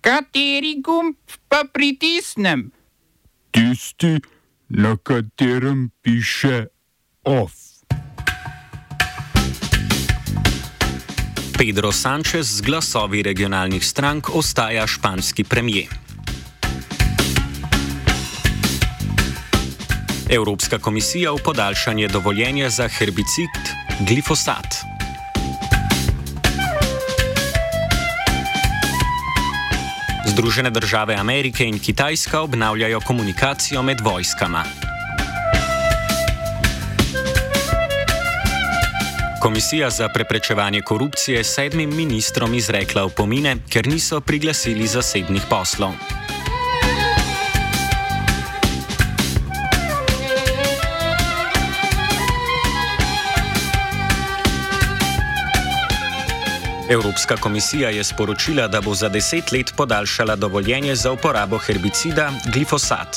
Kateri gumb pa pritisnem? Tisti, na katerem piše OF. Pedro Sanchez z glasovi regionalnih strank ostaja španski premijer. Evropska komisija v podaljšanje dovoljenja za herbicid glifosat. Združene države Amerike in Kitajska obnavljajo komunikacijo med vojskama. Komisija za preprečevanje korupcije sedmim ministrom izrekla opomine, ker niso priglasili zasebnih poslov. Evropska komisija je sporočila, da bo za deset let podaljšala dovoljenje za uporabo herbicida glifosat.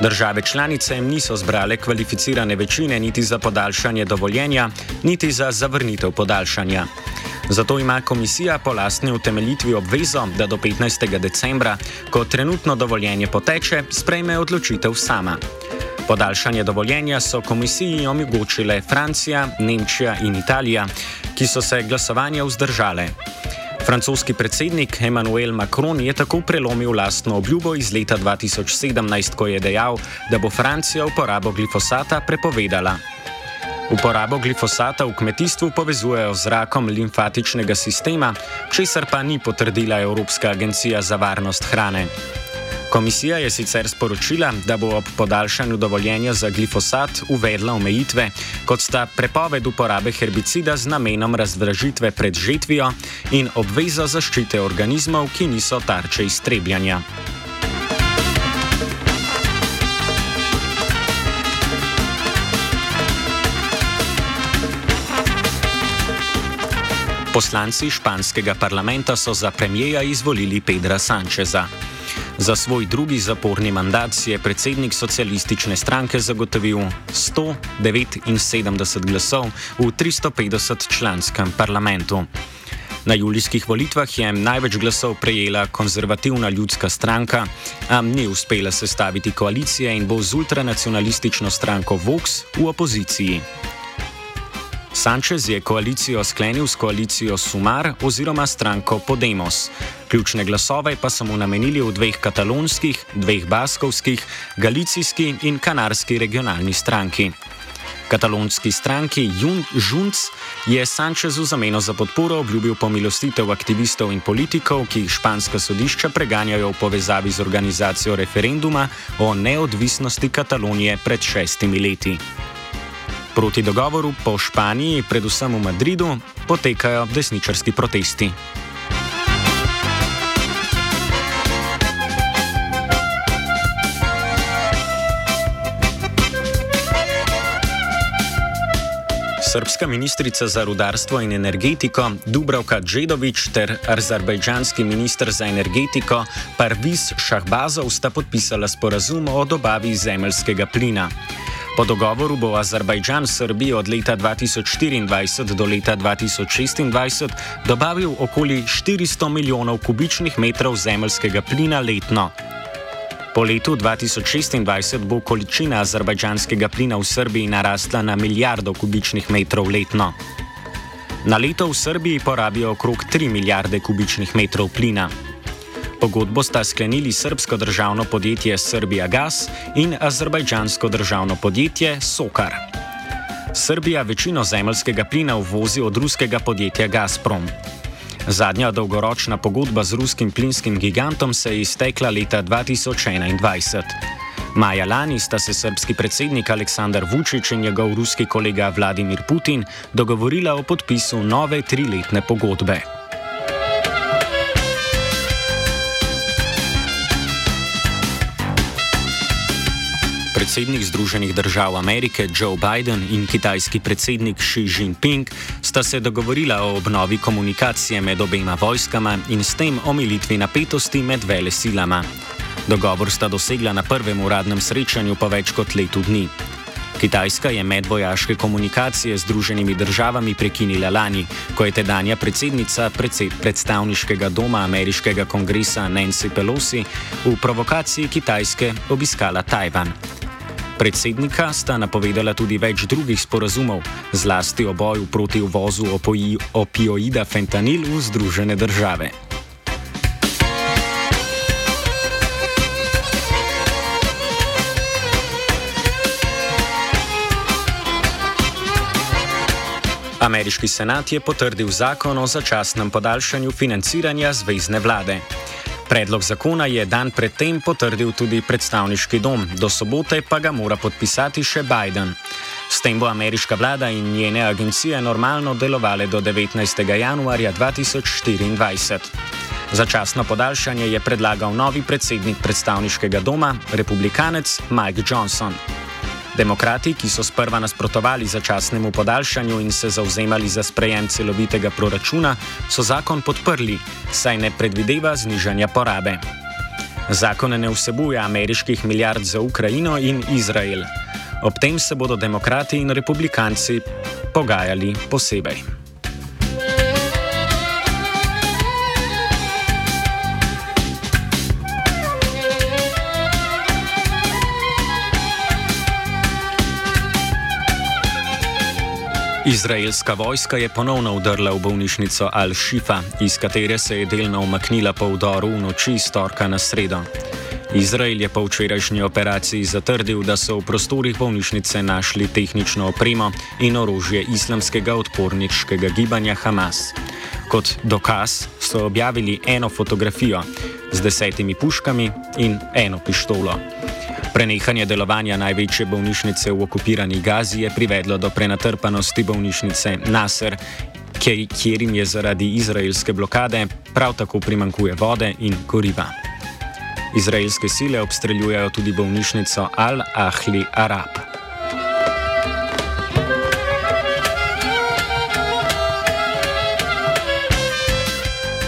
Države članice niso zbrale kvalificirane večine niti za podaljšanje dovoljenja, niti za zavrnitev podaljšanja. Zato ima komisija po lastni utemeljitvi obvezo, da do 15. decembra, ko trenutno dovoljenje poteče, sprejme odločitev sama. Podaljšanje dovoljenja so komisiji omogočile Francija, Nemčija in Italija, ki so se glasovanja vzdržale. Francoski predsednik Emmanuel Macron je tako prelomil lastno obljubo iz leta 2017, ko je dejal, da bo Francija uporabo glifosata prepovedala. Uporabo glifosata v kmetijstvu povezujejo z rakom limfatičnega sistema, česar pa ni potrdila Evropska agencija za varnost hrane. Komisija je sicer sporočila, da bo ob podaljšanju dovoljenja za glifosat uvedla omejitve, kot sta prepoved uporabe herbicida z namenom razdražitve pred žetvijo in obveza zaščite organizmov, ki niso tarče iztrebljanja. Poslanci španskega parlamenta so za premijeja izvolili Pedra Sančeza. Za svoj drugi zaporni mandat si je predsednik socialistične stranke zagotovil 179 glasov v 350 članskem parlamentu. Na julijskih volitvah je največ glasov prejela konzervativna ljudska stranka, a ni uspela sestaviti koalicije in bo z ultranacionalistično stranko Vox v opoziciji. Sanchez je koalicijo sklenil s koalicijo Sumar oziroma stranko Podemos. Ključne glasove pa so mu namenili v dveh katalonskih, dveh baskovskih, galicijski in kanarski regionalni stranki. Katalonski stranki Junts je Sančezu za meno za podporo obljubil pomilostitev aktivistov in politikov, ki jih španska sodišča preganjajo v povezavi z organizacijo referenduma o neodvisnosti Katalonije pred šestimi leti. Proti dogovoru po Španiji, predvsem v Madridu, potekajo desničarski protesti. Srpska ministrica za rudarstvo in energetiko Dubravka Džedovič ter azerbajdžanski ministr za energetiko Parviz Šahbazov sta podpisala sporazum o dobavi zemeljskega plina. Po dogovoru bo Azerbajdžan Srbiji od leta 2024 do leta 2026 dobavil okoli 400 milijonov kubičnih metrov zemeljskega plina letno. Po letu 2026 bo količina azerbajdžanskega plina v Srbiji narasla na milijardo kubičnih metrov letno. Na leto v Srbiji porabijo okrog 3 milijarde kubičnih metrov plina. Pogodbo sta sklenili srpsko državno podjetje Srbija Gas in azerbajdžansko državno podjetje Sokar. Srbija večino zemljskega plina uvozi od ruskega podjetja Gazprom. Zadnja dolgoročna pogodba z ruskim plinskim gigantom se je iztekla leta 2021. Maja lani sta se srpski predsednik Aleksandar Vučić in njegov ruski kolega Vladimir Putin dogovorila o podpisu nove triletne pogodbe. Predsednik Združenih držav Amerike Joe Biden in kitajski predsednik Xi Jinping sta se dogovorila o obnovi komunikacije med obema vojskama in s tem omilitvi napetosti med vele silama. Dogovor sta dosegla na prvem uradnem srečanju po več kot letu dni. Kitajska je medvojaške komunikacije z Združenimi državami prekinila lani, ko je tedanja predsednica predstavniškega doma ameriškega kongresa Nancy Pelosi v provokaciji Kitajske obiskala Tajvan. Predsednika sta napovedala tudi več drugih sporazumov, zlasti o boju proti uvozu opioida fentanil v Združene države. Ameriški senat je potrdil zakon o začasnem podaljšanju financiranja zvezdne vlade. Predlog zakona je dan predtem potrdil tudi predstavniški dom, do sobote pa ga mora podpisati še Biden. S tem bo ameriška vlada in njene agencije normalno delovale do 19. januarja 2024. Začasno podaljšanje je predlagal novi predsednik predstavniškega doma, republikanec Mike Johnson. Demokrati, ki so sprva nasprotovali začasnemu podaljšanju in se zauzemali za sprejem celovitega proračuna, so zakon podprli, saj ne predvideva znižanja porabe. Zakon ne vsebuje ameriških milijard za Ukrajino in Izrael. Ob tem se bodo demokrati in republikanci pogajali posebej. Izraelska vojska je ponovno udrla v bolnišnico Al-Shifa, iz katere se je delno umaknila po vdoru v noči iz torka na sredo. Izrael je po včerajšnji operaciji zatrdil, da so v prostorih bolnišnice našli tehnično opremo in orožje islamskega odporniškega gibanja Hamas. Kot dokaz so objavili eno fotografijo z desetimi puškami in eno pištolo. Prenehanje delovanja največje bolnišnice v okupirani Gazi je privedlo do prenatrpanosti bolnišnice Nasser, kjer jim je zaradi izraelske blokade prav tako primankuje vode in goriva. Izraelske sile obstreljujejo tudi bolnišnico Al-Ahli Arab.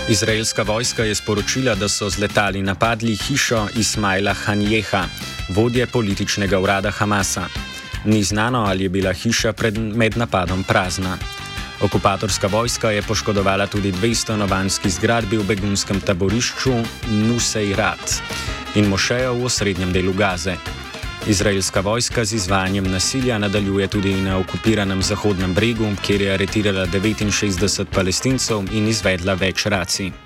Izraelska vojska je sporočila, da so z letali napadli hišo Ismaila Hanjeha, vodje političnega urada Hamasa. Ni znano, ali je bila hiša pred, med napadom prazna. Okupatorska vojska je poškodovala tudi dve stanovanjski zgradbi v begunskem taborišču Nusejrat in mošejo v osrednjem delu Gaze. Izraelska vojska z izvajanjem nasilja nadaljuje tudi na okupiranem Zahodnem bregu, kjer je aretirala 69 palestincev in izvedla več racij.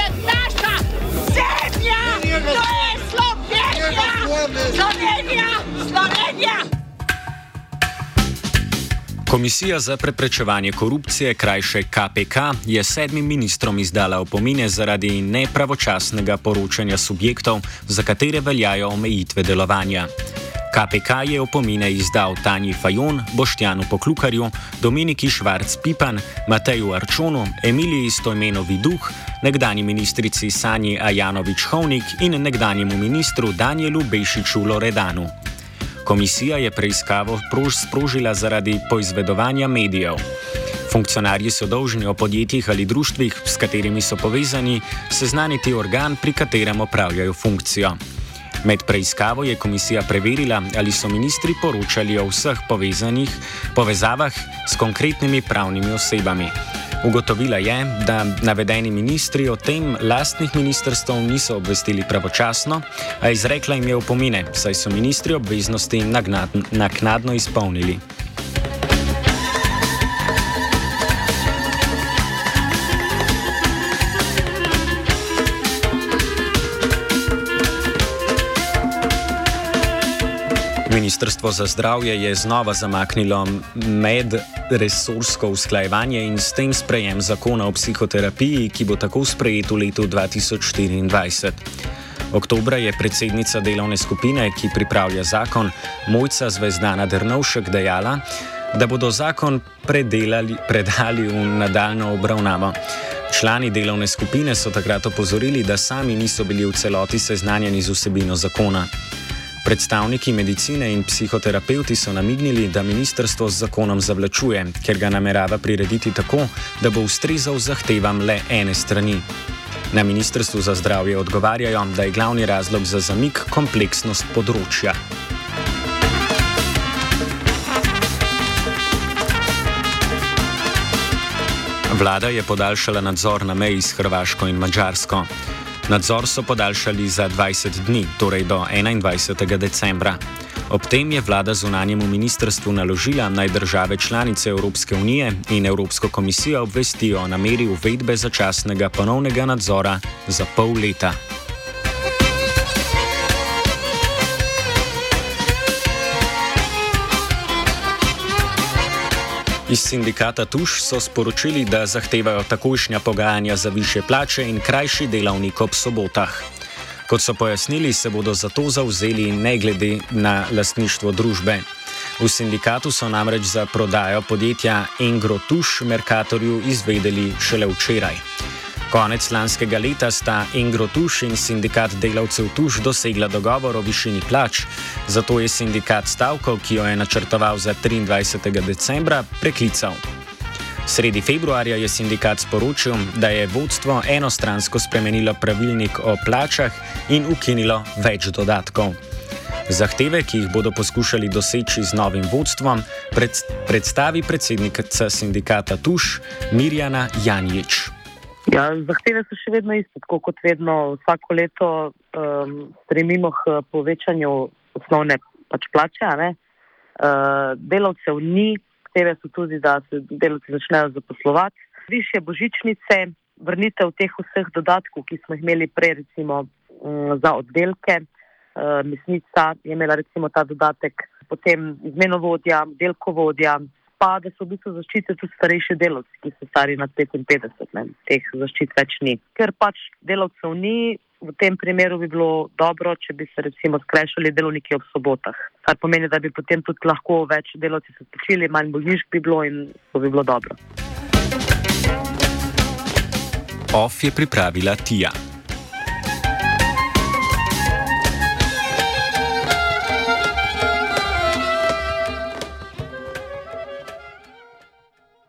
Slovenija! Slovenija! Komisija za preprečevanje korupcije, krajše KPK, je sedmim ministrom izdala opomine zaradi nepravočasnega poročanja subjektov, za katere veljajo omejitve delovanja. KPK je opomine izdal Tanji Fajon, Boštjanu Poklukarju, Dominiki Švarc Pipan, Mateju Arčonu, Emiliji Stojmenovi Duh, nekdani ministrici Sanji Ajanovič Hovnik in nekdanjemu ministru Danielu Bešiču Loredanu. Komisija je preiskavo sprožila zaradi poizvedovanja medijev. Funkcionarji so dolžni o podjetjih ali društvih, s katerimi so povezani, seznaniti organ, pri katerem opravljajo funkcijo. Med preiskavo je komisija preverila, ali so ministri poročali o vseh povezanih povezavah s konkretnimi pravnimi osebami. Ugotovila je, da navedeni ministri o tem lastnih ministrstv niso obvestili pravočasno, a izrekla jim je upomine, saj so ministri obveznosti naknadno izpolnili. Ministrstvo za zdravje je znova zamaknilo medresorsko usklajevanje in s tem sprejem zakona o psihoterapiji, ki bo tako sprejet v letu 2024. Oktobra je predsednica delovne skupine, ki pripravlja zakon, Mojca Zvezdana Drnovšek, dejala, da bodo zakon predelali, predali v nadaljno obravnavo. Člani delovne skupine so takrat opozorili, da sami niso bili v celoti seznanjeni z vsebino zakona. Predstavniki medicine in psihoterapeuti so namignili, da ministrstvo z zakonom zavlačuje, ker ga namerava prirediti tako, da bo ustrezal zahtevam le ene strani. Na ministrstvu za zdravje odgovarjajo, da je glavni razlog za zamik kompleksnost področja. Vlada je podaljšala nadzor na meji s Hrvaško in Mačarsko. Nadzor so podaljšali za 20 dni, torej do 21. decembra. Ob tem je vlada zunanjemu ministrstvu naložila naj države članice Evropske unije in Evropsko komisijo obvestijo o nameri uvedbe začasnega ponovnega nadzora za pol leta. Iz sindikata Tuš so sporočili, da zahtevajo takojšnja pogajanja za više plače in krajši delavnik ob sobotah. Kot so pojasnili, se bodo za to zauzeli ne glede na lastništvo družbe. V sindikatu so namreč za prodajo podjetja Engro Tuš Merkatorju izvedeli šele včeraj. Konec lanskega leta sta Engro Tuš in sindikat delavcev Tuš dosegla dogovor o višini plač, zato je sindikat stavko, ki jo je načrtoval za 23. decembra, preklical. Sredi februarja je sindikat sporočil, da je vodstvo enostransko spremenilo pravilnik o plačah in ukinilo več dodatkov. Zahteve, ki jih bodo poskušali doseči z novim vodstvom, pred, predstavi predsednica sindikata Tuš Mirjana Janjič. Ja, zahteve so še vedno iste, tako kot vedno. Vsako leto um, stremimo k povečanju osnovne pač plače. Uh, delavcev ni, zahteve so tudi, da se delavci začnejo zaposlovati. Više božičnice, vrnitev teh vseh dodatkov, ki smo jih imeli prej, recimo um, za oddelke. Uh, mesnica je imela recimo ta dodatek, potem izmenovodja, delkovodja pa da so v bistvu zaščite tudi starejši delavci, ki so stari nad 55, ne, teh zaščit več ni. Ker pač delavcev ni, v tem primeru bi bilo dobro, če bi se recimo skrajšali delovniki ob sobotah. Kar pomeni, da bi potem tudi lahko več delavci se spočili, manj bolnišk bi bilo in to bi bilo dobro. OF je pripravila Tija.